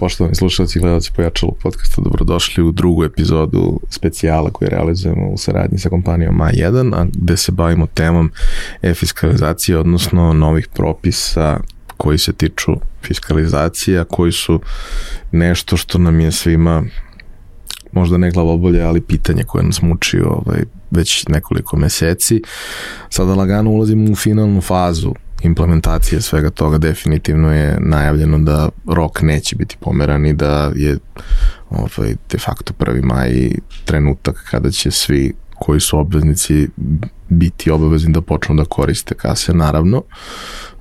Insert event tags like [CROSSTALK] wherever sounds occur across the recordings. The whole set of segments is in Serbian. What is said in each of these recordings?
Poštovani slušalci i gledalci Pojačalo podcasta, dobrodošli u drugu epizodu specijala koju realizujemo u saradnji sa kompanijom A1, a gde se bavimo temom e-fiskalizacije, odnosno novih propisa koji se tiču fiskalizacija, koji su nešto što nam je svima možda ne glavobolje, ali pitanje koje nas muči ovaj, već nekoliko meseci. Sada lagano ulazimo u finalnu fazu implementacije svega toga definitivno je najavljeno da rok neće biti pomeran i da je ovaj, de facto 1. maj trenutak kada će svi koji su obveznici biti obavezni da počnu da koriste kase, naravno.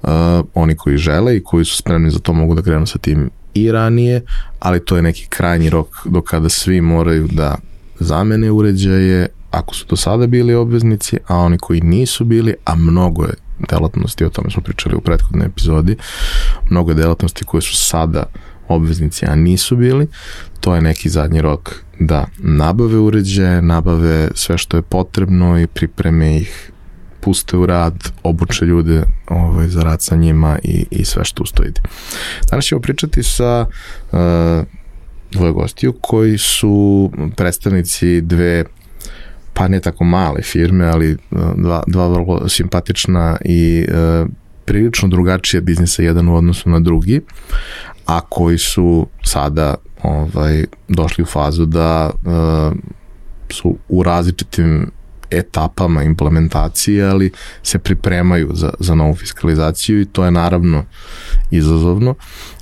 Uh, oni koji žele i koji su spremni za to mogu da krenu sa tim i ranije, ali to je neki krajnji rok do kada svi moraju da zamene uređaje ako su do sada bili obveznici, a oni koji nisu bili, a mnogo je delatnosti, o tome smo pričali u prethodnoj epizodi, mnogo delatnosti koje su sada obveznici, a nisu bili, to je neki zadnji rok da nabave uređaje, nabave sve što je potrebno i pripreme ih puste u rad, obuče ljude ovaj, za rad sa njima i, i sve što ustoji. Danas ćemo pričati sa uh, dvoje gostiju koji su predstavnici dve pa ne tako male firme, ali uh, dva, dva vrlo simpatična i uh, prilično drugačije biznisa jedan u odnosu na drugi, a koji su sada ovaj došli u fazu da uh, su u različitim etapama implementacije, ali se pripremaju za, za novu fiskalizaciju i to je naravno izazovno,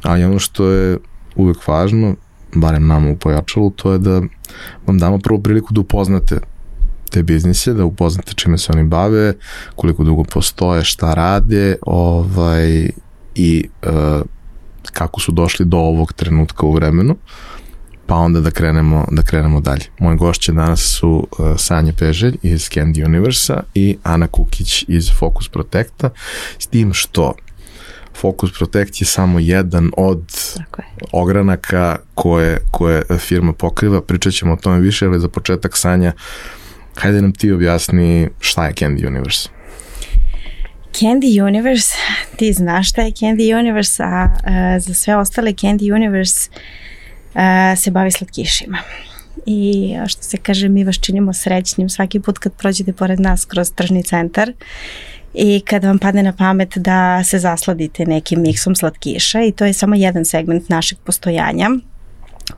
ali ono što je uvek važno, barem nama u pojačalu, to je da vam damo prvu priliku da upoznate te biznise, da upoznate čime se oni bave, koliko dugo postoje, šta rade, ovaj, i uh, kako su došli do ovog trenutka u vremenu, pa onda da krenemo, da krenemo dalje. Moje gošće danas su uh, Sanja Peželj iz Candy Universa i Ana Kukić iz Focus Protecta, s tim što Focus Protect je samo jedan od ogranaka koje, koje firma pokriva, pričat ćemo o tome više, ali za početak Sanja uh, Hajde nam ti objasni šta je Candy Universe. Candy Universe, ti znaš šta je Candy Universe, a, a za sve ostale Candy Universe a, se bavi slatkišima. I što se kaže, mi vas činimo srećnim svaki put kad prođete pored nas kroz tržni centar i kad vam padne na pamet da se zasladite nekim miksom slatkiša i to je samo jedan segment našeg postojanja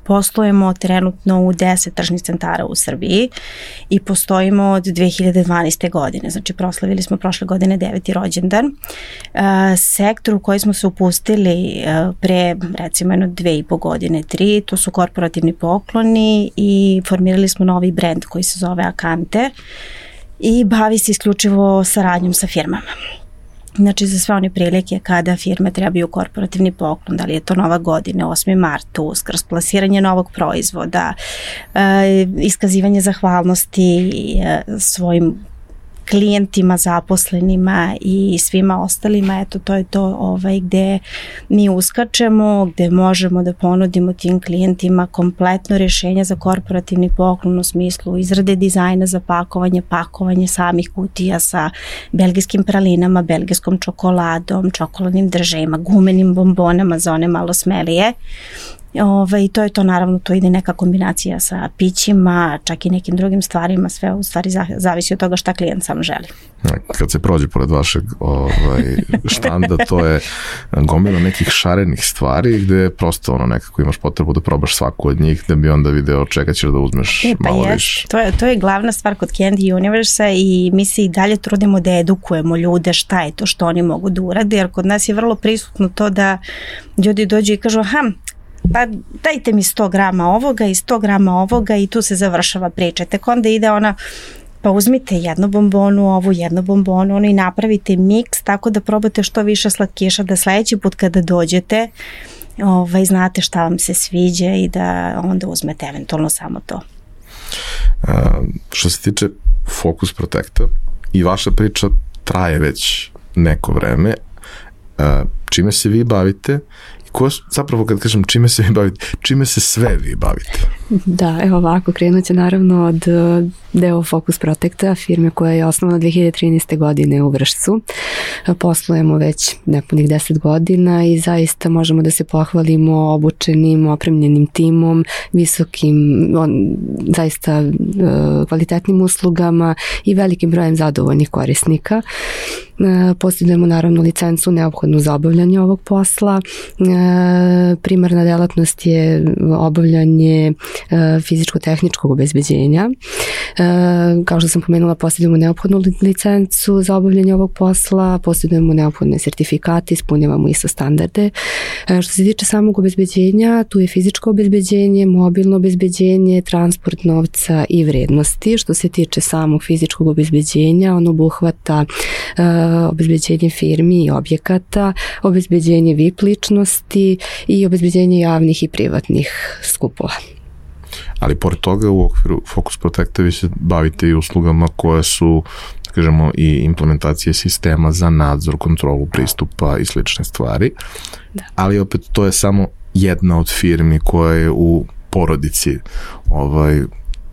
Poslujemo trenutno u 10 tržnih centara u Srbiji i postojimo od 2012. godine, znači proslavili smo prošle godine deveti rođendan. E, sektor u koji smo se upustili e, pre recimo jedno dve i po godine, tri, to su korporativni pokloni i formirali smo novi brend koji se zove Akante i bavi se isključivo saradnjom sa firmama. Znači za sve one prilike kada firme trebaju korporativni poklon, da li je to nova godina, 8. mart, uskrs, plasiranje novog proizvoda, e, iskazivanje zahvalnosti e, svojim klijentima, zaposlenima i svima ostalima, eto to je to ovaj, gde mi uskačemo, gde možemo da ponudimo tim klijentima kompletno rešenje za korporativni poklon u smislu izrade dizajna za pakovanje, pakovanje samih kutija sa belgijskim pralinama, belgijskom čokoladom, čokoladnim držajima, gumenim bombonama za one malo smelije Ove, ovaj, I to je to naravno, to ide neka kombinacija sa pićima, čak i nekim drugim stvarima, sve u stvari zavisi od toga šta klijent sam želi. Kad se prođe pored vašeg ovaj, [LAUGHS] štanda, to je gomila nekih šarenih stvari gde prosto ono nekako imaš potrebu da probaš svaku od njih da bi onda video čega ćeš da uzmeš e, pa malo više. To je, to je glavna stvar kod Candy Universe i mi se i dalje trudimo da edukujemo ljude šta je to što oni mogu da urade, jer kod nas je vrlo prisutno to da ljudi dođu i kažu, aha, pa dajte mi 100 grama ovoga i 100 grama ovoga i tu se završava priča. Tek onda ide ona pa uzmite jednu bombonu, ovu jednu bombonu ono i napravite miks tako da probate što više slatkiša da sledeći put kada dođete ovaj, znate šta vam se sviđa i da onda uzmete eventualno samo to. A, što se tiče Focus Protecta i vaša priča traje već neko vreme, a, čime se vi bavite Ko, zapravo kad kažem čime se vi bavite, čime se sve vi bavite? Da, evo ovako, krenut će naravno od e, deo Focus Protecta, firme koja je osnovana 2013. godine u Vršcu. Poslujemo već nepunih 10 godina i zaista možemo da se pohvalimo obučenim, opremljenim timom, visokim, on, zaista e, kvalitetnim uslugama i velikim brojem zadovoljnih korisnika. E, posjedujemo naravno licencu neophodnu za obavljanje ovog posla. E, primarna delatnost je obavljanje e, fizičko-tehničkog obezbeđenja. Kao što sam pomenula, posjedujemo neophodnu licencu za obavljanje ovog posla, posjedujemo neophodne sertifikate, ispunjavamo ISO standarde. Što se tiče samog obezbeđenja, tu je fizičko obezbeđenje, mobilno obezbeđenje, transport novca i vrednosti. Što se tiče samog fizičkog obezbeđenja, on obuhvata obezbeđenje firmi i objekata, obezbeđenje VIP ličnosti i obezbeđenje javnih i privatnih skupova. Ali pored toga u okviru Focus Protecta vi se bavite i uslugama koje su da kažemo i implementacije sistema za nadzor, kontrolu pristupa i slične stvari. Da. Ali opet to je samo jedna od firmi koja je u porodici ovaj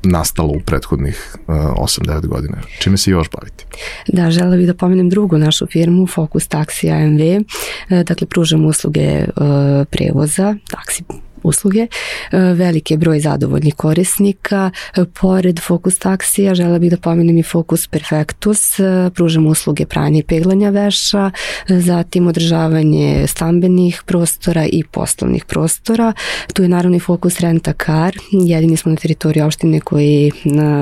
nastalo u prethodnih uh, 8-9 godina. Čime se još bavite? Da, žela bih da pomenem drugu našu firmu, Focus Taxi AMV. Uh, dakle, pružamo usluge uh, prevoza, taksi usluge, e, veliki broj zadovoljnih korisnika. E, pored Focus taksija žela bih da pomenem i Focus Perfectus, e, pružamo usluge pranja i peglanja veša, zatim održavanje stambenih prostora i poslovnih prostora. Tu je naravno i Focus Renta Car, jedini smo na teritoriji opštine koji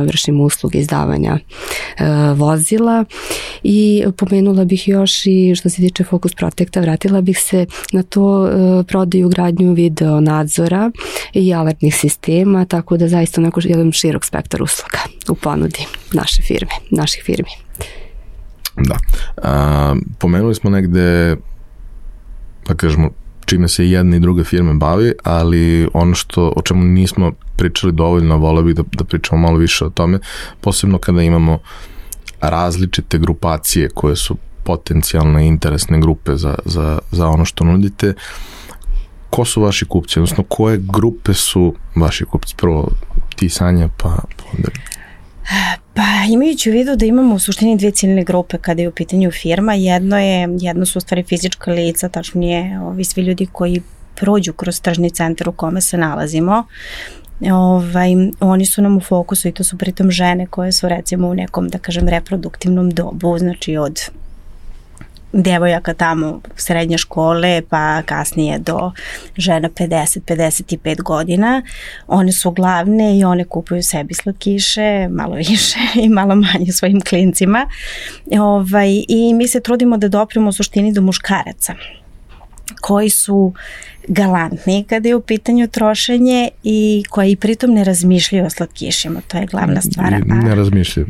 vršimo usluge izdavanja vozila i pomenula bih još i što se tiče Focus Protecta, vratila bih se na to prodaju gradnju video nadzor nadzora i alertnih sistema, tako da zaista onako jedan širok spektar usluga u ponudi naše firme, naših firmi. Da. A, pomenuli smo negde, pa kažemo, čime se jedna i druga firme bavi, ali ono što, o čemu nismo pričali dovoljno, voleo bih da, da pričamo malo više o tome, posebno kada imamo različite grupacije koje su potencijalne interesne grupe za, za, za ono što nudite. Uh, ko su vaši kupci, odnosno koje grupe su vaši kupci? Prvo ti Sanja, pa, pa onda... Pa imajući u vidu da imamo u suštini dve ciljne grupe kada je u pitanju firma, jedno je, jedno su u stvari fizička lica, tačnije ovi svi ljudi koji prođu kroz tržni centar u kome se nalazimo, ovaj, oni su nam u fokusu i to su pritom žene koje su recimo u nekom, da kažem, reproduktivnom dobu, znači od devojaka tamo srednje škole pa kasnije do žena 50-55 godina. One su glavne i one kupuju sebi slatkiše, malo više [LAUGHS] i malo manje svojim klincima. Ovaj, I mi se trudimo da doprimo u suštini do muškaraca koji su galantni kada je u pitanju trošenje i koji pritom ne razmišljaju o slatkišima, to je glavna stvar. Ne, ne razmišljaju.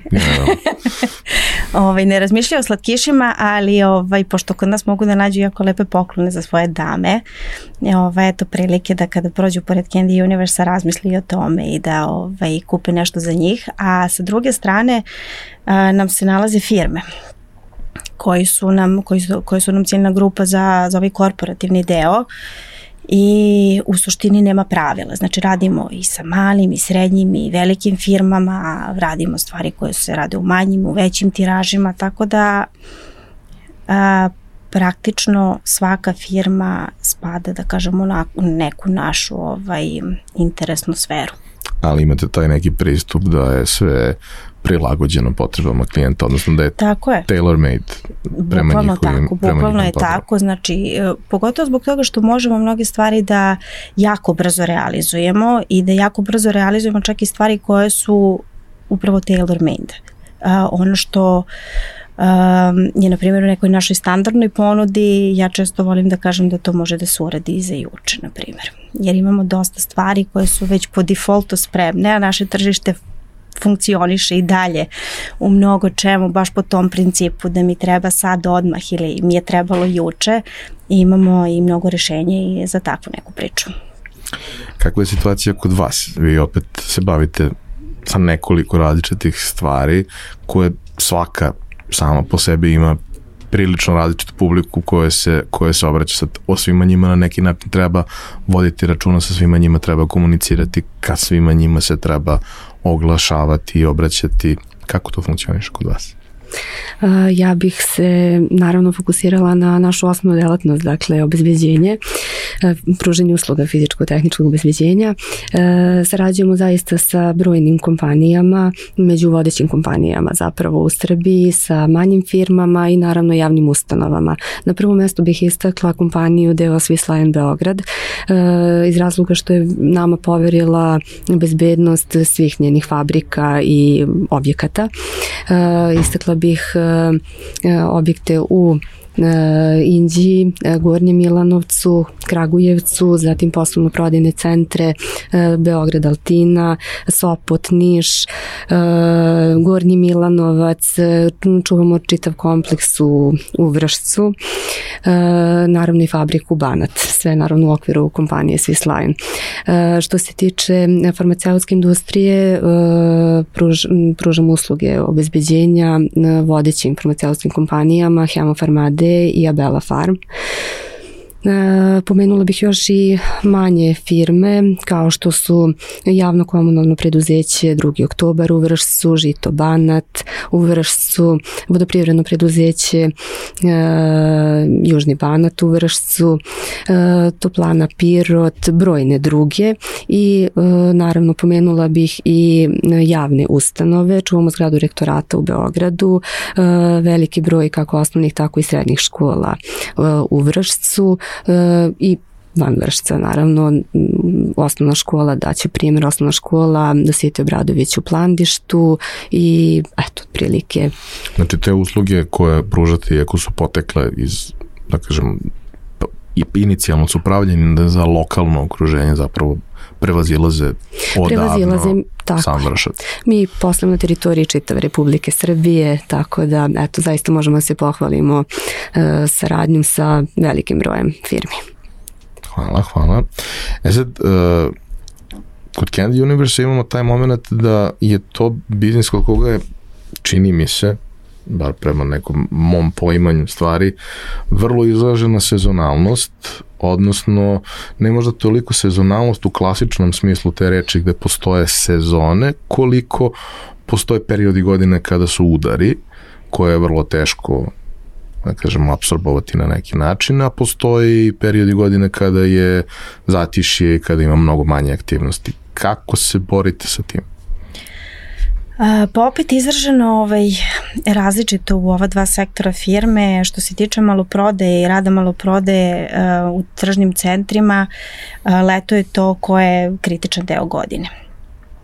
[LAUGHS] ovaj, ne razmišljaju o slatkišima, ali ovaj, pošto kod nas mogu da nađu jako lepe poklone za svoje dame, ovaj, eto prilike da kada prođu pored Candy Universa razmisli o tome i da ovaj, kupe nešto za njih, a sa druge strane a, nam se nalaze firme koji su nam, koji su, koji su nam ciljna grupa za, za ovaj korporativni deo i u suštini nema pravila. Znači radimo i sa malim i srednjim i velikim firmama, radimo stvari koje se rade u manjim, u većim tiražima, tako da a, praktično svaka firma spada, da kažemo, na neku našu ovaj, interesnu sferu. Ali imate taj neki pristup da je sve prilagođeno potrebama klijenta, odnosno da je, tako je. tailor made prema bukvalno njihovim tako, prema bukvalno je potrebama. tako, znači e, pogotovo zbog toga što možemo mnoge stvari da jako brzo realizujemo i da jako brzo realizujemo čak i stvari koje su upravo tailor made. Uh, ono što um, je na primjer u nekoj našoj standardnoj ponudi, ja često volim da kažem da to može da se uradi i za juče, na primjer. Jer imamo dosta stvari koje su već po defaultu spremne, a naše tržište funkcioniše i dalje u mnogo čemu, baš po tom principu da mi treba sad odmah ili mi je trebalo juče imamo i mnogo rešenja i za takvu neku priču. Kakva je situacija kod vas? Vi opet se bavite sa nekoliko različitih stvari koje svaka sama po sebi ima prilično različitu publiku koje se, koje se obraća sad o svima njima na neki način treba voditi računa sa svima njima treba komunicirati ka svima njima se treba oglašavati i obraćati kako to funkcioniše kod vas? Ja bih se naravno fokusirala na našu osnovnu delatnost, dakle obezbeđenje, pruženje usluga fizičko-tehničkog obezbeđenja. Sarađujemo zaista sa brojnim kompanijama, među vodećim kompanijama zapravo u Srbiji, sa manjim firmama i naravno javnim ustanovama. Na prvom mestu bih istakla kompaniju deo Swiss Lion Beograd iz razloga što je nama poverila bezbednost svih njenih fabrika i objekata. Istakla bih e, e, objekte u Inđiji, e, Gornjem Milanovcu, Kragujevcu, zatim poslovno prodajne centre e, Beograd Altina, Sopot, Niš, Gornji Milanovac, čuvamo čitav kompleks u, u Vršcu, naravno i fabriku Banat, sve naravno u okviru kompanije Swiss Line. Što se tiče farmaceutske industrije, pruž, pružamo usluge obezbeđenja vodećim farmaceutskim kompanijama, Hemofarmade, e a Bela Farm. E, pomenula bih još i manje firme kao što su javno komunalno preduzeće 2. oktobar u Vršcu, Žito Banat, u Vršcu, vodoprivredno preduzeće e, Južni Banat u Vršcu, e, Toplana Pirot, brojne druge i naravno pomenula bih i javne ustanove, čuvamo zgradu rektorata u Beogradu, veliki broj kako osnovnih tako i srednjih škola u Vršcu, i van vršca, naravno, osnovna škola daće primjer, osnovna škola Dosijete Obradović u Plandištu i eto, otprilike. Znači, te usluge koje pružate, iako su potekle iz, da kažem, inicijalno su pravljeni da za lokalno okruženje zapravo prevazilaze odavno prevazilaze, tako. sam vršac. Mi poslemo na teritoriji čitave Republike Srbije, tako da eto, zaista možemo da se pohvalimo uh, saradnjom sa velikim brojem firmi. Hvala, hvala. E sad, uh, kod Candy Universe imamo taj moment da je to biznis kod koga je, čini mi se, bar prema nekom mom poimanju stvari, vrlo izražena sezonalnost, odnosno ne možda toliko sezonalnost u klasičnom smislu te reči gde postoje sezone, koliko postoje periodi godine kada su udari, koje je vrlo teško da kažemo, absorbovati na neki način, a postoji periodi godine kada je zatišje i kada ima mnogo manje aktivnosti. Kako se borite sa tim? Pa opet izraženo ovaj, različito u ova dva sektora firme što se tiče maloprodaje i rada maloprodaje u tržnim centrima leto je to koje je kritičan deo godine.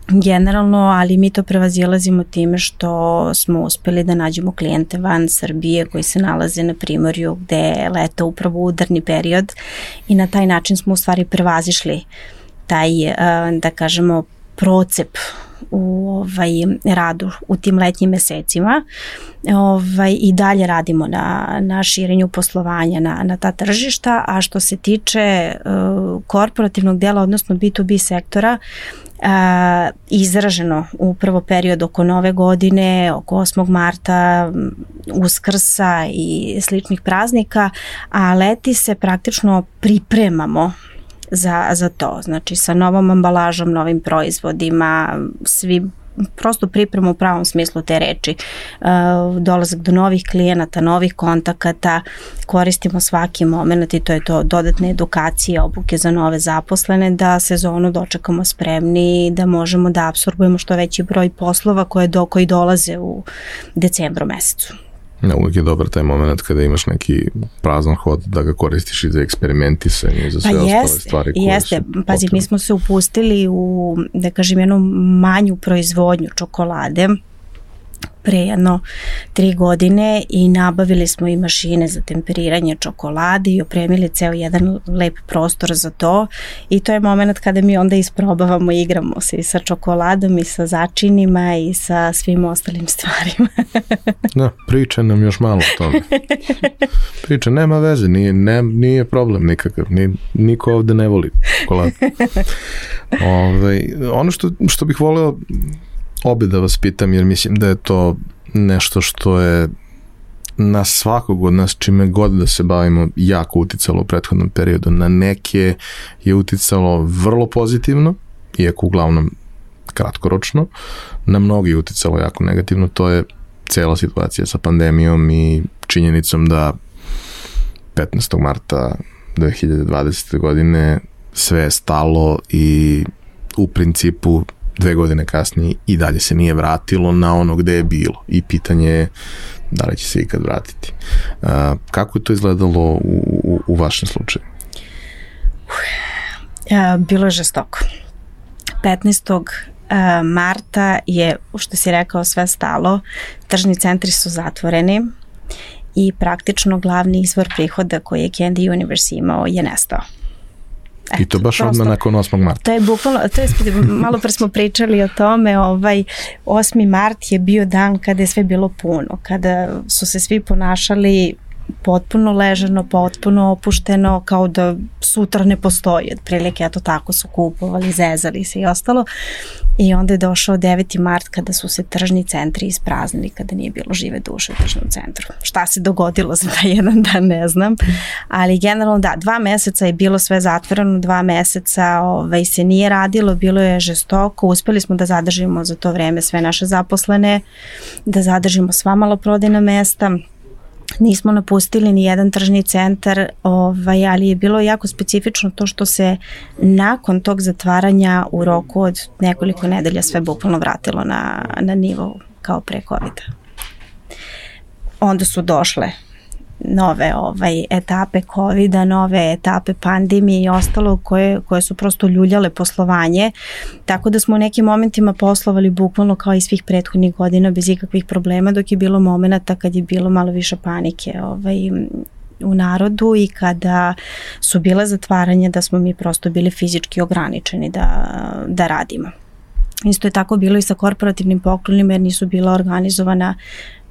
Generalno, ali mi to prevazilazimo time što smo uspeli da nađemo klijente van Srbije koji se nalaze na primorju gde je leto upravo udarni period i na taj način smo u stvari prevazišli taj, da kažemo, procep u ovaj, radu u tim letnjim mesecima ovaj, i dalje radimo na, na širenju poslovanja na, na ta tržišta, a što se tiče uh, korporativnog dela, odnosno B2B sektora, uh, izraženo u prvo period oko nove godine, oko 8. marta, uskrsa i sličnih praznika, a leti se praktično pripremamo za, za to. Znači sa novom ambalažom, novim proizvodima, svi prosto pripremu u pravom smislu te reči. Uh, dolazak do novih klijenata, novih kontakata, koristimo svaki moment i to je to dodatne edukacije, obuke za nove zaposlene, da sezonu dočekamo spremni i da možemo da absorbujemo što veći broj poslova koje do, koji dolaze u decembru mesecu. Ne, uvijek je dobar taj moment kada imaš neki prazan hod da ga koristiš i za eksperimentisanje i za sve pa ostale stvari koje jeste. Pazi, potrebne. mi smo se upustili u, da kažem, jednu manju proizvodnju čokolade pre jedno tri godine i nabavili smo i mašine za temperiranje čokolade i opremili ceo jedan lep prostor za to i to je moment kada mi onda isprobavamo i igramo se i sa čokoladom i sa začinima i sa svim ostalim [LAUGHS] stvarima. da, priča nam još malo o tome. Priča, nema veze, nije, ne, nije problem nikakav, ni, niko ovde ne voli čokoladu. Ove, ovaj, ono što, što bih voleo obe da vas pitam, jer mislim da je to nešto što je na svakog od nas čime god da se bavimo jako uticalo u prethodnom periodu. Na neke je uticalo vrlo pozitivno, iako uglavnom kratkoročno, na mnogi je uticalo jako negativno, to je cela situacija sa pandemijom i činjenicom da 15. marta 2020. godine sve je stalo i u principu dve godine kasnije i dalje se nije vratilo na ono gde je bilo i pitanje je da li će se ikad vratiti. A, kako je to izgledalo u, u, u vašem slučaju? Bilo je žestoko. 15. marta je, što si rekao, sve stalo. Tržni centri su zatvoreni i praktično glavni izvor prihoda koji je Candy Universe imao je nestao. Eto, I to baš prosto, odmah nakon 8. marta. To je bukvalno, to je, malo pre smo pričali o tome, ovaj 8. mart je bio dan kada je sve bilo puno, kada su se svi ponašali potpuno ležano, potpuno opušteno, kao da sutra ne postoji, otprilike, eto tako su kupovali, zezali se i ostalo. I onda je došao 9. mart kada su se tržni centri ispraznili, kada nije bilo žive duše u tržnom centru. Šta se dogodilo za taj jedan dan, ne znam. Ali generalno da, dva meseca je bilo sve zatvoreno, dva meseca ovaj, se nije radilo, bilo je žestoko, uspeli smo da zadržimo za to vreme sve naše zaposlene, da zadržimo sva maloprodajna mesta, nismo napustili ni jedan tržni centar, ovaj, ali je bilo jako specifično to što se nakon tog zatvaranja u roku od nekoliko nedelja sve bukvalno vratilo na, na nivo kao pre COVID-a. Onda su došle nove ovaj etape covid nove etape pandemije i ostalo koje, koje su prosto ljuljale poslovanje, tako da smo u nekim momentima poslovali bukvalno kao i svih prethodnih godina bez ikakvih problema, dok je bilo momenta kad je bilo malo više panike ovaj, u narodu i kada su bile zatvaranja da smo mi prosto bili fizički ograničeni da, da radimo. Isto je tako bilo i sa korporativnim poklonima jer nisu bila organizovana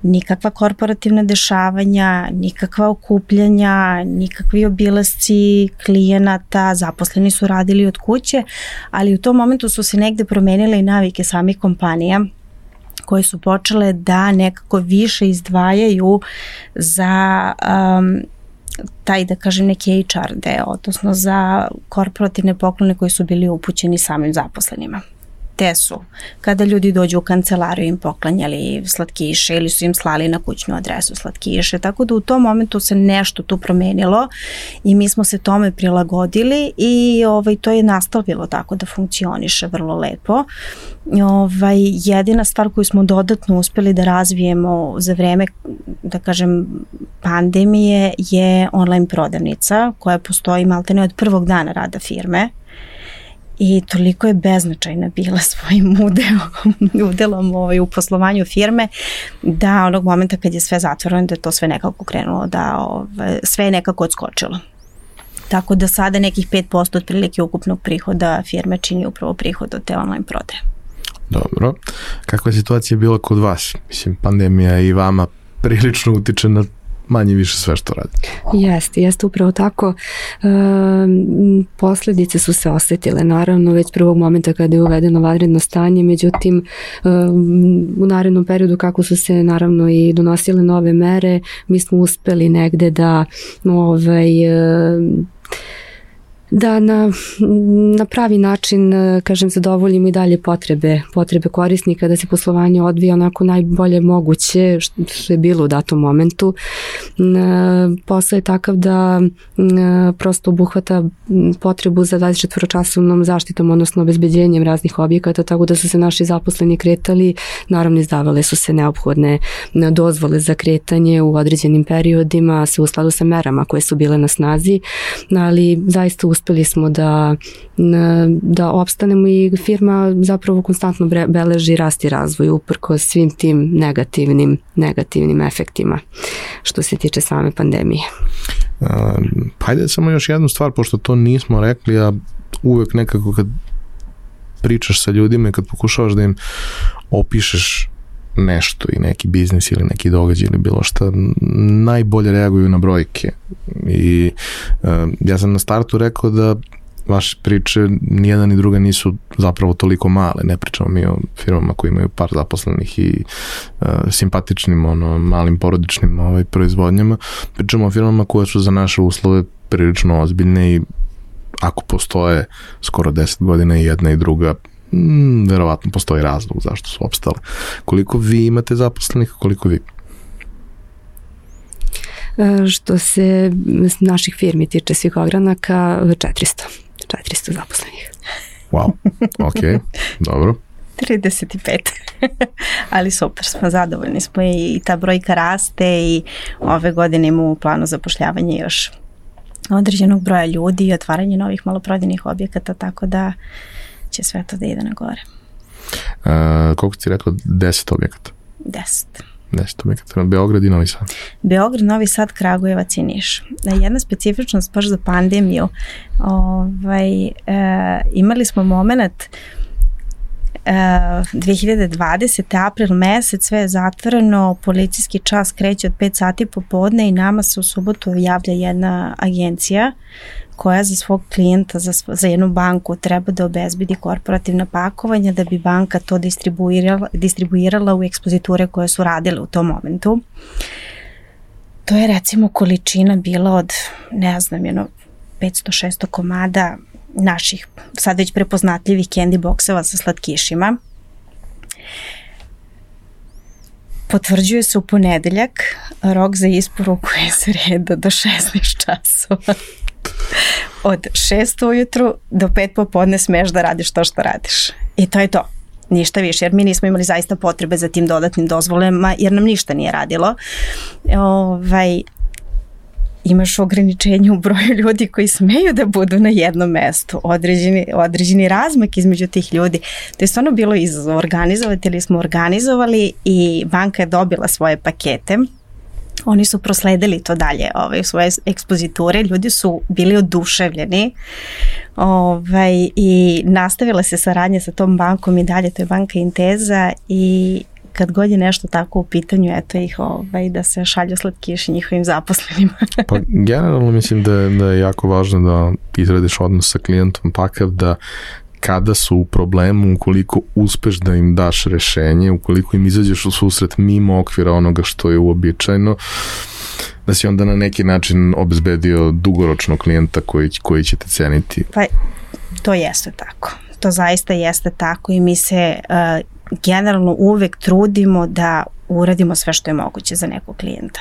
nikakva korporativna dešavanja, nikakva okupljanja, nikakvi obilasci klijenata, zaposleni su radili od kuće, ali u tom momentu su se negde promenile i navike samih kompanija koje su počele da nekako više izdvajaju za um, taj da kažem neki HR deo, odnosno za korporativne poklone koji su bili upućeni samim zaposlenima te su kada ljudi dođu u kancelariju im poklanjali slatkiše ili su im slali na kućnu adresu slatkiše, tako da u tom momentu se nešto tu promenilo i mi smo se tome prilagodili i ovaj, to je nastavilo tako da funkcioniše vrlo lepo. Ovaj, jedina stvar koju smo dodatno uspeli da razvijemo za vreme, da kažem, pandemije je online prodavnica koja postoji maltene od prvog dana rada firme i toliko je beznačajna bila [LAUGHS] svojim udelom, udelom ovaj, u poslovanju firme da onog momenta kad je sve zatvoreno da je to sve nekako krenulo da ovaj, sve je nekako odskočilo. Tako da sada nekih 5% otprilike ukupnog prihoda firme čini upravo prihod od te online prodaje. Dobro. Kakva je situacija bila kod vas? Mislim, pandemija i vama prilično utiče na manje više sve što radi. Jeste, jeste upravo tako. E, posledice su se osetile naravno već prvog momenta kada je uvedeno vanredno stanje, međutim e, u narednom periodu kako su se naravno i donosile nove mere, mi smo uspeli negde da ovaj, e, da na, na pravi način, e, kažem, zadovoljimo i dalje potrebe, potrebe korisnika, da se poslovanje odvija onako najbolje moguće što je bilo u datom momentu. E, posao je takav da e, prosto obuhvata potrebu za 24-časovnom zaštitom, odnosno obezbeđenjem raznih objekata, tako da su se naši zaposleni kretali, naravno izdavale su se neophodne dozvole za kretanje u određenim periodima, sve u skladu sa merama koje su bile na snazi, ali zaista u uspeli smo da, da opstanemo i firma zapravo konstantno beleži rast i razvoj uprko svim tim negativnim, negativnim efektima što se tiče same pandemije. Uh, hajde samo još jednu stvar, pošto to nismo rekli, a uvek nekako kad pričaš sa ljudima i kad pokušavaš da im opišeš nešto i neki biznis ili neki događaj ili bilo šta, najbolje reaguju na brojke. I uh, ja sam na startu rekao da vaše priče nijedna ni druga nisu zapravo toliko male, ne pričamo mi o firmama koji imaju par zaposlenih i uh, simpatičnim ono, malim porodičnim ovaj, proizvodnjama, pričamo o firmama koje su za naše uslove prilično ozbiljne i ako postoje skoro 10 godina i jedna i druga mm, verovatno postoji razlog zašto su opstale. Koliko vi imate zaposlenih, koliko vi? E, što se naših firmi tiče svih ogranaka, 400. 400 zaposlenih. Wow, ok, [LAUGHS] dobro. 35. [LAUGHS] Ali super, smo zadovoljni smo i ta brojka raste i ove godine imamo u planu zapošljavanje još određenog broja ljudi i otvaranje novih maloprodajnih objekata, tako da će sve to da ide na gore. Uh, koliko ti rekao? 10 objekata? 10. 10 objekata. Beograd i Novi Sad? Beograd, Novi Sad, Kragujevac i Niš. Jedna specifičnost baš za pandemiju. Ovaj, e, imali smo moment 2020. april mesec, sve je zatvoreno, policijski čas kreće od 5 sati popodne i nama se u subotu javlja jedna agencija koja za svog klijenta, za, za jednu banku treba da obezbedi korporativna pakovanja da bi banka to distribuirala, distribuirala u ekspoziture koje su radile u tom momentu. To je recimo količina bila od, ne znam, jedno 500-600 komada naših sad već prepoznatljivih candy bokseva sa slatkišima. Potvrđuje se u ponedeljak, rok za isporuku je sreda do 16 časova. Od 6 ujutru do 5 popodne smeš da radiš to što radiš. I to je to. Ništa više, jer mi nismo imali zaista potrebe za tim dodatnim dozvolema, jer nam ništa nije radilo. Ovaj, imaš ograničenje u broju ljudi koji smeju da budu na jednom mestu, određeni, određeni razmak između tih ljudi. To je stvarno bilo izazov organizovati ili smo organizovali i banka je dobila svoje pakete. Oni su prosledili to dalje ovaj, svoje ekspoziture, ljudi su bili oduševljeni ovaj, i nastavila se saradnja sa tom bankom i dalje, to je banka Inteza i kad god je nešto tako u pitanju, eto ih ovaj, da se šalju slatkiši njihovim zaposlenima. [LAUGHS] pa generalno mislim da je, da je jako važno da izradiš odnos sa klijentom takav da kada su u problemu, ukoliko uspeš da im daš rešenje, ukoliko im izađeš u susret mimo okvira onoga što je uobičajeno, da si onda na neki način obezbedio dugoročno klijenta koji, koji će te ceniti. Pa to jeste tako. To zaista jeste tako i mi se uh, generalno uvek trudimo da uradimo sve što je moguće za nekog klijenta.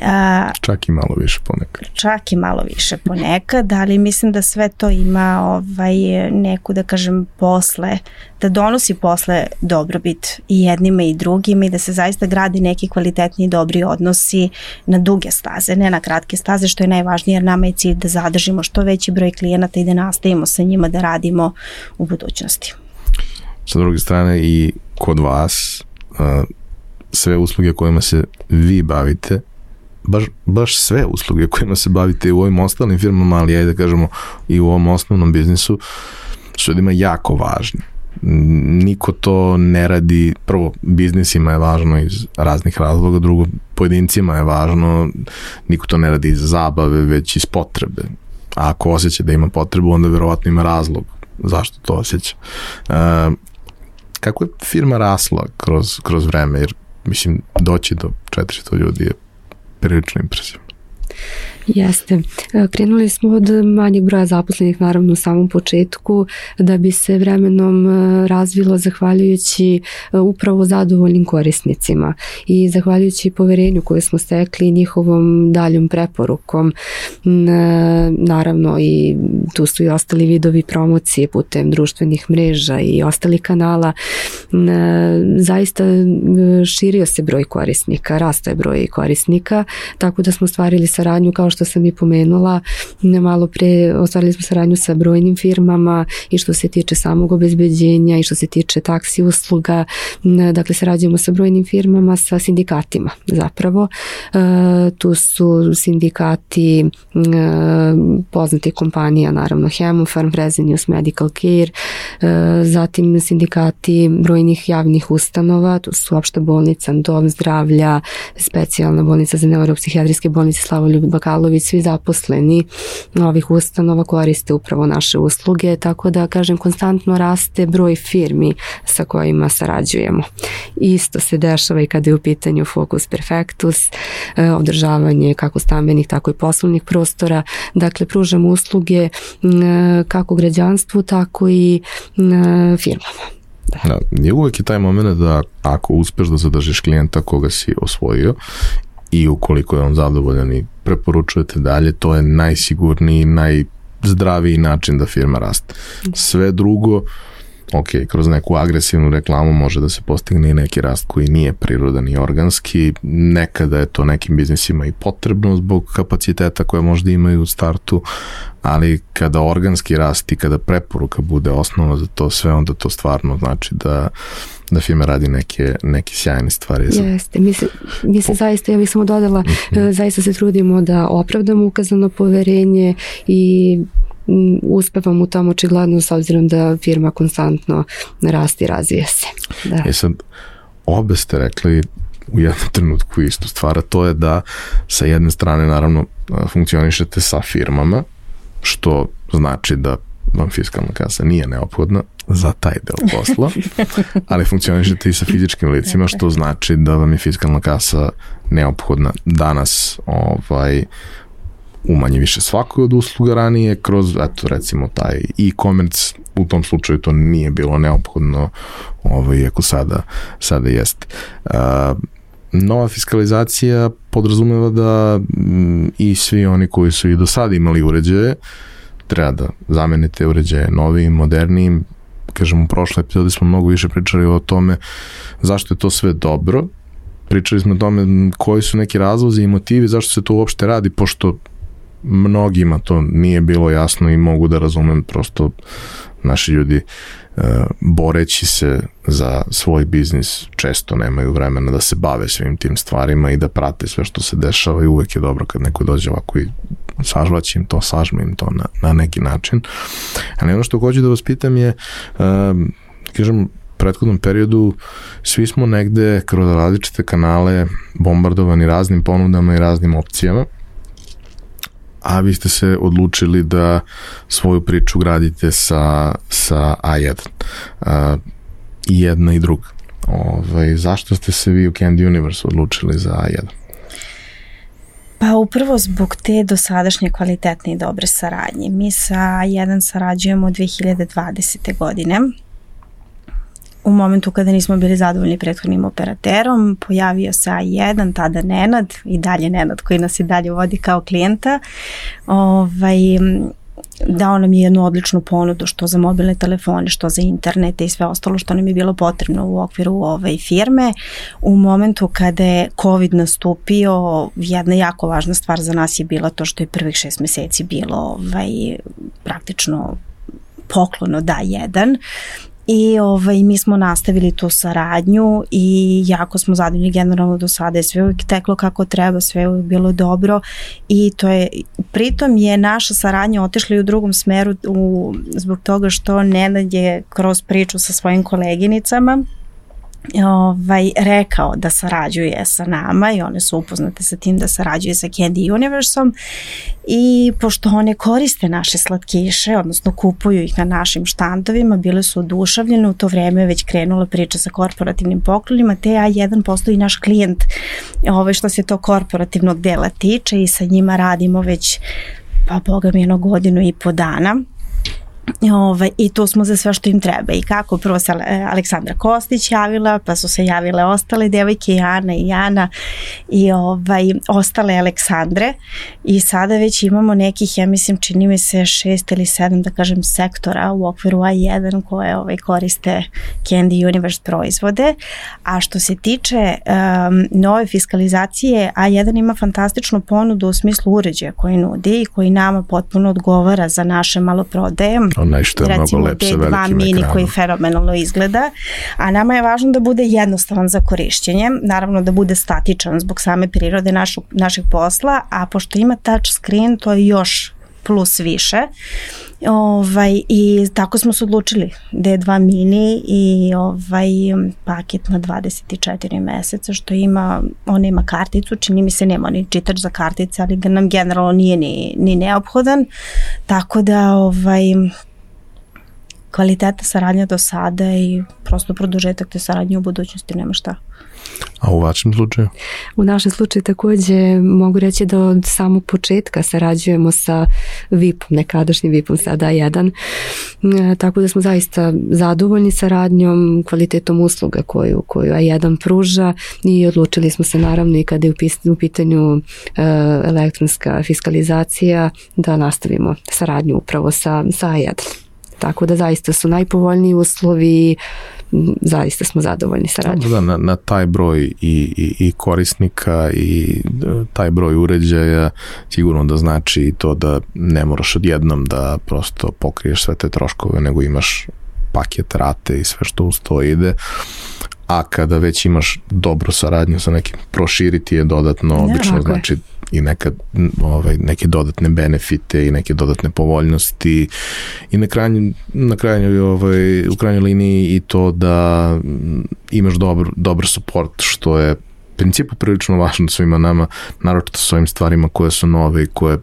A, čak i malo više ponekad. Čak i malo više ponekad, ali mislim da sve to ima ovaj, neku, da kažem, posle, da donosi posle dobrobit i jednima i drugima i da se zaista gradi neki kvalitetni i dobri odnosi na duge staze, ne na kratke staze, što je najvažnije jer nama je cilj da zadržimo što veći broj klijenata i da nastavimo sa njima da radimo u budućnosti. Sa druge strane i kod vas sve usluge kojima se vi bavite baš, baš sve usluge kojima se bavite u ovim ostalim firmama, ali ajde da kažemo i u ovom osnovnom biznisu su ljudima jako važni. Niko to ne radi, prvo biznisima je važno iz raznih razloga, drugo pojedincima je važno, niko to ne radi iz zabave, već iz potrebe. A ako osjeća da ima potrebu, onda verovatno ima razlog zašto to osjeća. Kako je firma rasla kroz, kroz vreme, jer mislim doći do 400 ljudi je prilično impresivno. Jeste. E, krenuli smo od manjeg broja zaposlenih naravno u samom početku da bi se vremenom e, razvilo zahvaljujući e, upravo zadovoljnim korisnicima i zahvaljujući poverenju koje smo stekli njihovom daljom preporukom. Naravno i tu su i ostali vidovi promocije putem društvenih mreža i ostali kanala. Zaista širio se broj korisnika, rastao je broj korisnika, tako da smo stvarili saradnju kao što sam i pomenula, malo pre ostvarili smo saradnju sa brojnim firmama i što se tiče samog obezbeđenja i što se tiče taksi usluga, dakle sarađujemo sa brojnim firmama, sa sindikatima zapravo. E, tu su sindikati e, poznati kompanija, naravno Hemofarm, Fresenius Medical Care, e, zatim sindikati brojnih javnih ustanova, tu su opšta bolnica, dom zdravlja, specijalna bolnica za neuropsihijatrijske bolnice Slavo Ljubit Bakalović, svi zaposleni ovih ustanova koriste upravo naše usluge, tako da kažem konstantno raste broj firmi sa kojima sarađujemo. Isto se dešava i kada je u pitanju Focus Perfectus, e, održavanje kako stambenih, tako i poslovnih prostora, dakle pružamo usluge kako građanstvu, tako i firmama. Da. da. uvek je taj moment da ako uspeš da zadržiš klijenta koga si osvojio i ukoliko je on zadovoljan i preporučujete dalje, to je najsigurniji, najzdraviji način da firma raste. Sve drugo, ok, kroz neku agresivnu reklamu može da se postigne i neki rast koji nije prirodan i organski, nekada je to nekim biznisima i potrebno zbog kapaciteta koje možda imaju u startu, ali kada organski rast i kada preporuka bude osnova za to sve, onda to stvarno znači da da firma radi neke, neke sjajne stvari. Za... Jeste, mi se, mi se zaista, ja bih samo dodala, mm -hmm. zaista se trudimo da opravdamo ukazano poverenje i uspevam u tom očigledno s obzirom da firma konstantno rasti i razvija se. Da. E sad, obe ste rekli u jednom trenutku istu stvar, to je da sa jedne strane naravno funkcionišete sa firmama, što znači da vam fiskalna kasa nije neophodna za taj deo [LAUGHS] posla, ali funkcionišete i sa fizičkim licima, što znači da vam je fiskalna kasa neophodna danas ovaj, u manje više svakoj od usluga ranije kroz, eto, recimo taj e-commerce, u tom slučaju to nije bilo neophodno, ovaj, ako sada, sada jeste. Uh, nova fiskalizacija podrazumeva da m, i svi oni koji su i do sada imali uređaje, treba da zamenite uređaje novim, modernijim, kažem u prošle epizodi smo mnogo više pričali o tome zašto je to sve dobro, pričali smo o tome koji su neki razlozi i motivi zašto se to uopšte radi, pošto mnogima to nije bilo jasno i mogu da razumem prosto naši ljudi e, boreći se za svoj biznis često nemaju vremena da se bave svim tim stvarima i da prate sve što se dešava i uvek je dobro kad neko dođe ovako i sažvaći im to, sažme im to na, na neki način. Ali ono što hoću da vas pitam je, um, kažem, prethodnom periodu svi smo negde kroz različite kanale bombardovani raznim ponudama i raznim opcijama a vi ste se odlučili da svoju priču gradite sa, sa A1. Uh, I jedna i druga. Ovaj, zašto ste se vi u Candy Universe odlučili za A1? Pa upravo zbog te dosadašnje kvalitetne i dobre saradnje. Mi sa A1 sarađujemo od 2020. godine u momentu kada nismo bili zadovoljni prethodnim operaterom, pojavio se A1, tada Nenad i dalje Nenad koji nas i dalje vodi kao klijenta. Ovaj, dao nam je jednu odličnu ponudu što za mobilne telefone, što za internete i sve ostalo što nam je bilo potrebno u okviru ove firme. U momentu kada je COVID nastupio, jedna jako važna stvar za nas je bila to što je prvih šest meseci bilo ovaj, praktično poklono da jedan I ovaj, mi smo nastavili tu saradnju i jako smo zadovoljni generalno do sada. Je sve uvijek teklo kako treba, sve uvijek bilo dobro i to je, pritom je naša saradnja otišla i u drugom smeru u, zbog toga što Nenad je kroz priču sa svojim koleginicama ovaj, rekao da sarađuje sa nama i one su upoznate sa tim da sarađuje sa Candy Universom. I pošto one koriste naše slatkiše, odnosno kupuju ih na našim štandovima, bile su odušavljene, u to vreme je već krenula priča sa korporativnim poklonima, te A1 postoji naš klijent ovaj, što se to korporativnog dela tiče i sa njima radimo već pa boga mi jedno godinu i po dana Ovaj, I tu smo za sve što im treba. I kako prvo se Aleksandra Kostić javila, pa su se javile ostale devojke, Jana i Jana i ovaj, ostale Aleksandre. I sada već imamo nekih, ja mislim, čini mi se šest ili sedam, da kažem, sektora u okviru A1 koje ovaj, koriste Candy Universe proizvode. A što se tiče um, nove fiskalizacije, A1 ima fantastičnu ponudu u smislu uređaja koji nudi i koji nama potpuno odgovara za naše maloprodaje Onaj što je mnogo lep sa velikim mini ekranom. koji fenomenalno izgleda, a nama je važno da bude jednostavan za korišćenje, naravno da bude statičan zbog same prirode našu, našeg posla, a pošto ima touch screen, to je još plus više. Ovaj, I tako smo se odlučili D2 mini i ovaj paket na 24 meseca što ima, on ima karticu, čini mi se nema ni čitač za kartice, ali ga nam generalno nije ni, ni neophodan, tako da ovaj, kvaliteta saradnja do sada i prosto produžetak te saradnje u budućnosti nema šta. A u vašem slučaju? U našem slučaju takođe mogu reći da od samog početka sarađujemo sa VIP-om, nekadašnjim VIP-om sada jedan, e, tako da smo zaista zadovoljni saradnjom, kvalitetom usluga koju, koju A1 pruža i odlučili smo se naravno i kada je u pitanju e, elektronska fiskalizacija da nastavimo saradnju upravo sa, sa A1. Tako da zaista su najpovoljniji uslovi zaista smo zadovoljni sa radnjom. Da, na, na taj broj i, i, i korisnika i e, taj broj uređaja sigurno da znači i to da ne moraš odjednom da prosto pokriješ sve te troškove, nego imaš paket rate i sve što uz to ide a kada već imaš dobru saradnju sa nekim, proširiti je dodatno, da, obično znači i neka, ovaj, neke dodatne benefite i neke dodatne povoljnosti. I na krajnju, na krajnju ovaj, u krajnjoj liniji i to da imaš dobar, dobar support što je principu prilično važno svima nama, naročito s ovim stvarima koje su nove i koje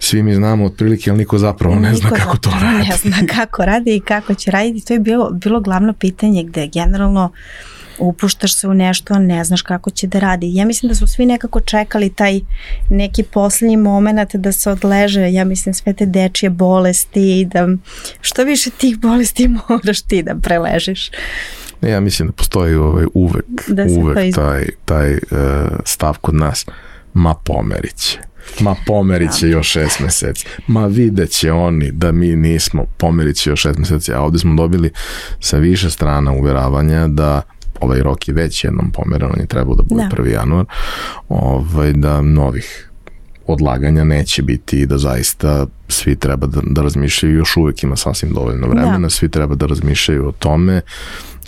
svi mi znamo otprilike, ali niko zapravo ne niko zna kako to radi. Ne zna [LAUGHS] kako radi i kako će raditi. To je bilo, bilo glavno pitanje gde generalno upuštaš se u nešto, a ne znaš kako će da radi. Ja mislim da su svi nekako čekali taj neki poslednji moment da se odleže, ja mislim sve te dečije bolesti i da što više tih bolesti [LAUGHS] moraš ti da preležiš. Ja mislim da postoji ovaj uvek, da uvek taj, taj uh, stav kod nas, ma pomerit će. Ma pomerit će da. još šest meseci. Ma vidjet će oni da mi nismo, pomerit će još šest meseci. A ovde smo dobili sa više strana uveravanja da ovaj rok je već jednom pomeran, on je trebao da bude da. 1. januar, ovaj, da novih odlaganja neće biti i da zaista svi treba da, da razmišljaju, još uvek ima sasvim dovoljno vremena, da. svi treba da razmišljaju o tome.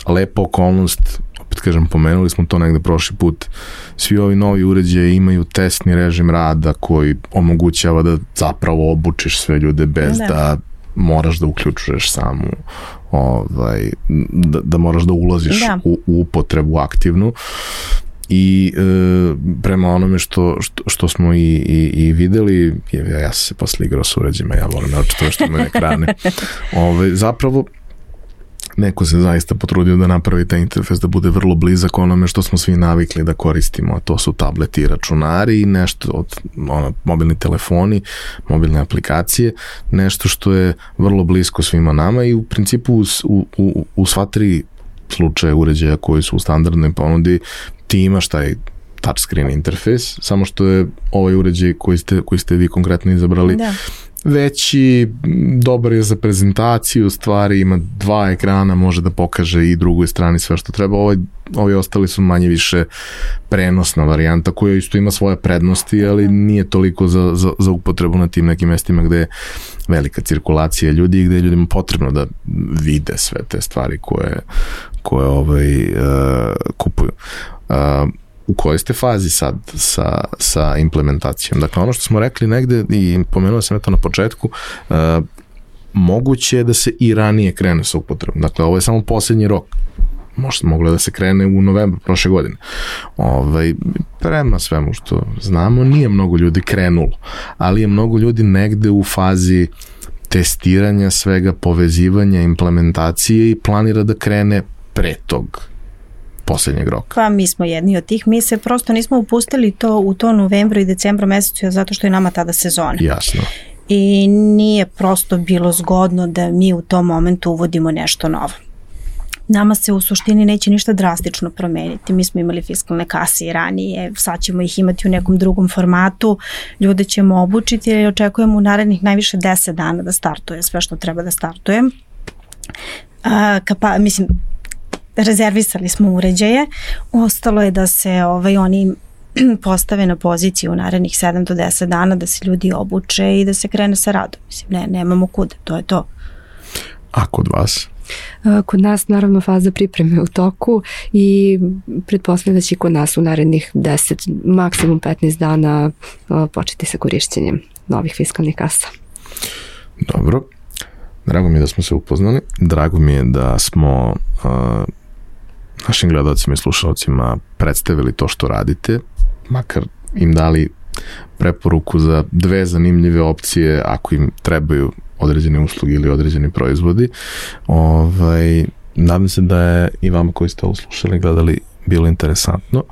Lepa okolnost, opet kažem, pomenuli smo to negde prošli put, svi ovi novi uređaje imaju testni režim rada koji omogućava da zapravo obučiš sve ljude bez da, da moraš da uključuješ samu ovaj, da, da moraš da ulaziš da. U, u upotrebu aktivnu. I e, prema onome što, što, što smo i, i, i videli, ja, ja sam se posle igrao s uređima, ja volim naočito što imaju ekrane, Ove, [LAUGHS] ovaj, zapravo neko se zaista potrudio da napravi taj interfejs da bude vrlo blizak onome što smo svi navikli da koristimo, a to su tableti i računari i nešto od ono, mobilni telefoni, mobilne aplikacije, nešto što je vrlo blisko svima nama i u principu u, u, u sva tri slučaje uređaja koji su u standardnoj ponudi ti imaš taj touchscreen interfejs, samo što je ovaj uređaj koji ste, koji ste vi konkretno izabrali da veći, dobar je za prezentaciju stvari, ima dva ekrana, može da pokaže i drugoj strani sve što treba. Ovaj, ovi ostali su manje više prenosna varijanta koja isto ima svoje prednosti, ali nije toliko za, za, za upotrebu na tim nekim mestima gde je velika cirkulacija ljudi i gde je ljudima potrebno da vide sve te stvari koje, koje ovaj, uh, kupuju. Uh, u kojoj ste fazi sad sa, sa implementacijom. Dakle, ono što smo rekli negde i pomenuo sam to na početku, uh, moguće je da se i ranije krene sa upotrebom. Dakle, ovo je samo poslednji rok možda moglo da se krene u novembru prošle godine. Ovaj, prema svemu što znamo, nije mnogo ljudi krenulo, ali je mnogo ljudi negde u fazi testiranja svega, povezivanja, implementacije i planira da krene pre tog poslednjeg roka? Pa mi smo jedni od tih. Mi se prosto nismo upustili to u to novembru i decembru mesecu zato što je nama tada sezona. Jasno. I nije prosto bilo zgodno da mi u tom momentu uvodimo nešto novo. Nama se u suštini neće ništa drastično promeniti. Mi smo imali fiskalne kase i ranije, sad ćemo ih imati u nekom drugom formatu, ljude ćemo obučiti i očekujemo u narednih najviše 10 dana da startuje sve što treba da startuje. A, kapa, mislim, rezervisali smo uređaje, ostalo je da se ovaj, oni [CLEARS THROAT] postave na poziciju u narednih 7 do 10 dana da se ljudi obuče i da se krene sa radom. Mislim, ne, nemamo kuda, to je to. A kod vas? Kod nas naravno faza pripreme u toku i pretpostavljam da će kod nas u narednih 10, maksimum 15 dana početi sa korišćenjem novih fiskalnih kasa. Dobro. Drago mi je da smo se upoznali. Drago mi je da smo uh, našim gledalcima i slušalcima predstavili to što radite, makar im dali preporuku za dve zanimljive opcije ako im trebaju određene usluge ili određeni proizvodi. Ovaj, nadam se da je i vama koji ste ovo slušali gledali bilo interesantno.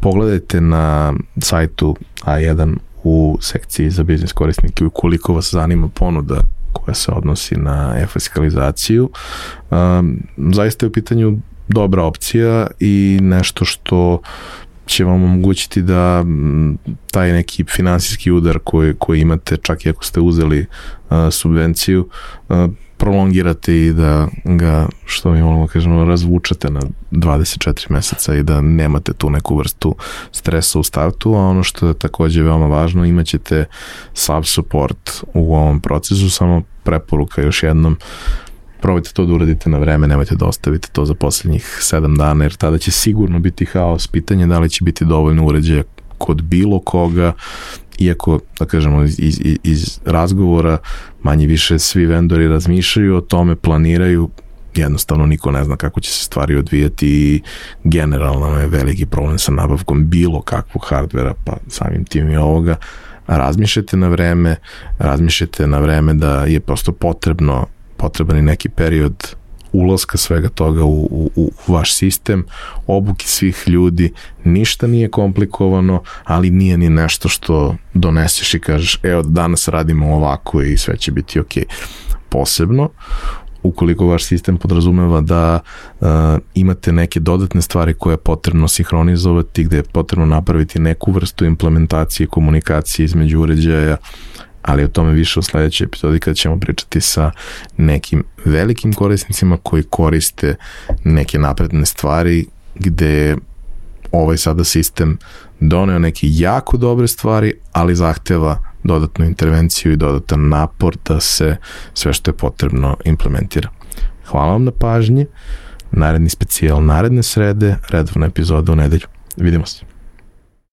Pogledajte na sajtu A1 u sekciji za biznis korisnike ukoliko vas zanima ponuda koja se odnosi na e-fiskalizaciju. Um, zaista je u pitanju dobra opcija i nešto što će vam omogućiti da taj neki finansijski udar koji, koji imate čak i ako ste uzeli uh, subvenciju uh, prolongirate i da ga, što mi volimo da kažemo, razvučate na 24 meseca i da nemate tu neku vrstu stresa u startu, a ono što je takođe veoma važno, imaćete sub support u ovom procesu, samo preporuka još jednom, probajte to da uradite na vreme, nemojte da ostavite to za poslednjih 7 dana, jer tada će sigurno biti haos. Pitanje da li će biti dovoljno uređaja kod bilo koga, iako, da kažemo, iz, iz, iz razgovora manje više svi vendori razmišljaju o tome, planiraju, jednostavno niko ne zna kako će se stvari odvijati i generalno je veliki problem sa nabavkom bilo kakvog hardvera, pa samim tim i ovoga, razmišljate na vreme, razmišljate na vreme da je prosto potrebno potreban i neki period ulaska svega toga u, u, u vaš sistem, obuki svih ljudi, ništa nije komplikovano, ali nije ni nešto što doneseš i kažeš, evo danas radimo ovako i sve će biti ok. Posebno, ukoliko vaš sistem podrazumeva da uh, imate neke dodatne stvari koje je potrebno sinhronizovati, gde je potrebno napraviti neku vrstu implementacije, komunikacije između uređaja, ali o tome više u sledećoj epizodi kada ćemo pričati sa nekim velikim korisnicima koji koriste neke napredne stvari gde ovaj sada sistem doneo neke jako dobre stvari, ali zahteva dodatnu intervenciju i dodatan napor da se sve što je potrebno implementira. Hvala vam na pažnji, naredni specijal naredne srede, redovna epizoda u nedelju. Vidimo se.